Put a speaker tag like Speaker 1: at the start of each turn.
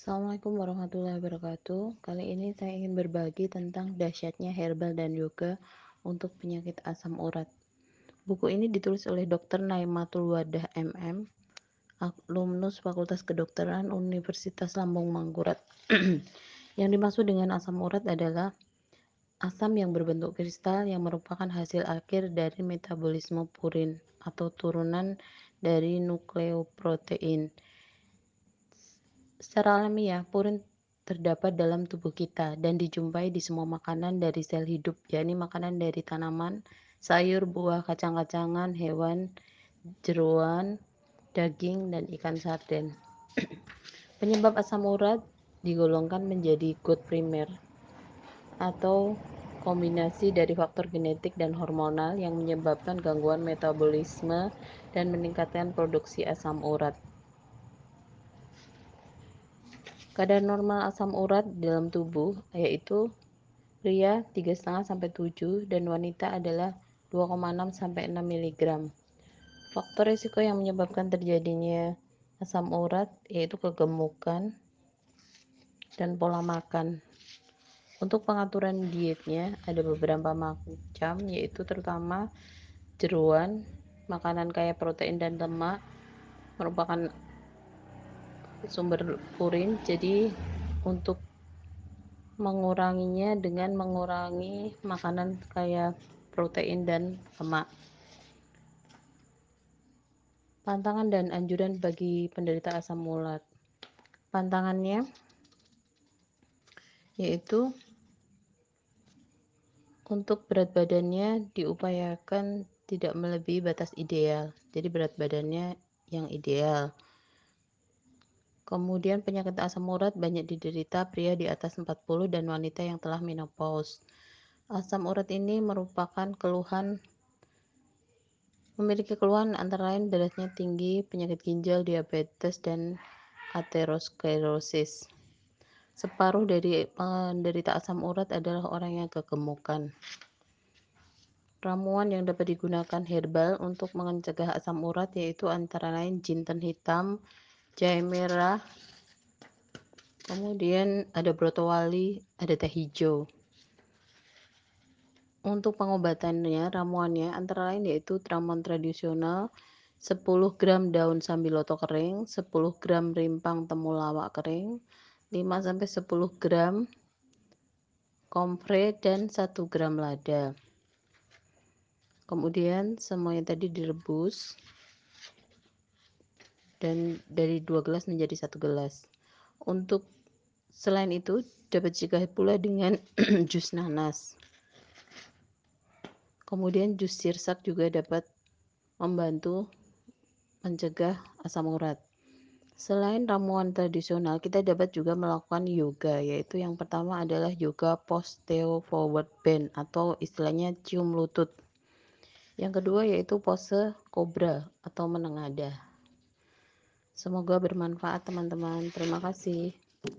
Speaker 1: Assalamualaikum warahmatullahi wabarakatuh. Kali ini saya ingin berbagi tentang dahsyatnya herbal dan yoga untuk penyakit asam urat. Buku ini ditulis oleh Dr. Naimatul Wadah MM, alumnus Fakultas Kedokteran Universitas Lambung Mangkurat. yang dimaksud dengan asam urat adalah asam yang berbentuk kristal yang merupakan hasil akhir dari metabolisme purin atau turunan dari nukleoprotein Secara alamiah, purin terdapat dalam tubuh kita dan dijumpai di semua makanan dari sel hidup, yakni makanan dari tanaman, sayur, buah, kacang-kacangan, hewan, jeruan, daging, dan ikan sarden. Penyebab asam urat digolongkan menjadi gut primer atau kombinasi dari faktor genetik dan hormonal yang menyebabkan gangguan metabolisme dan meningkatkan produksi asam urat. Kadar normal asam urat dalam tubuh yaitu pria 3,5 sampai 7 dan wanita adalah 2,6 sampai 6 mg. Faktor risiko yang menyebabkan terjadinya asam urat yaitu kegemukan dan pola makan. Untuk pengaturan dietnya ada beberapa macam yaitu terutama jeruan, makanan kaya protein dan lemak merupakan sumber purin jadi untuk menguranginya dengan mengurangi makanan kaya protein dan lemak. Pantangan dan anjuran bagi penderita asam urat pantangannya yaitu untuk berat badannya diupayakan tidak melebihi batas ideal. Jadi berat badannya yang ideal Kemudian penyakit asam urat banyak diderita pria di atas 40 dan wanita yang telah menopause. Asam urat ini merupakan keluhan memiliki keluhan antara lain darahnya tinggi, penyakit ginjal, diabetes, dan aterosklerosis. Separuh dari penderita asam urat adalah orang yang kegemukan. Ramuan yang dapat digunakan herbal untuk mencegah asam urat yaitu antara lain jinten hitam, jahe merah. Kemudian ada broto wali ada teh hijau. Untuk pengobatannya ramuannya antara lain yaitu ramuan tradisional 10 gram daun sambiloto kering 10 gram rimpang temulawak kering 5 sampai 10 gram kompre dan 1 gram lada. Kemudian semuanya tadi direbus dan dari dua gelas menjadi satu gelas. Untuk selain itu dapat juga pula dengan jus nanas. Kemudian jus sirsak juga dapat membantu mencegah asam urat. Selain ramuan tradisional, kita dapat juga melakukan yoga, yaitu yang pertama adalah yoga posteo forward bend atau istilahnya cium lutut. Yang kedua yaitu pose kobra atau menengadah. Semoga bermanfaat teman-teman. Terima kasih.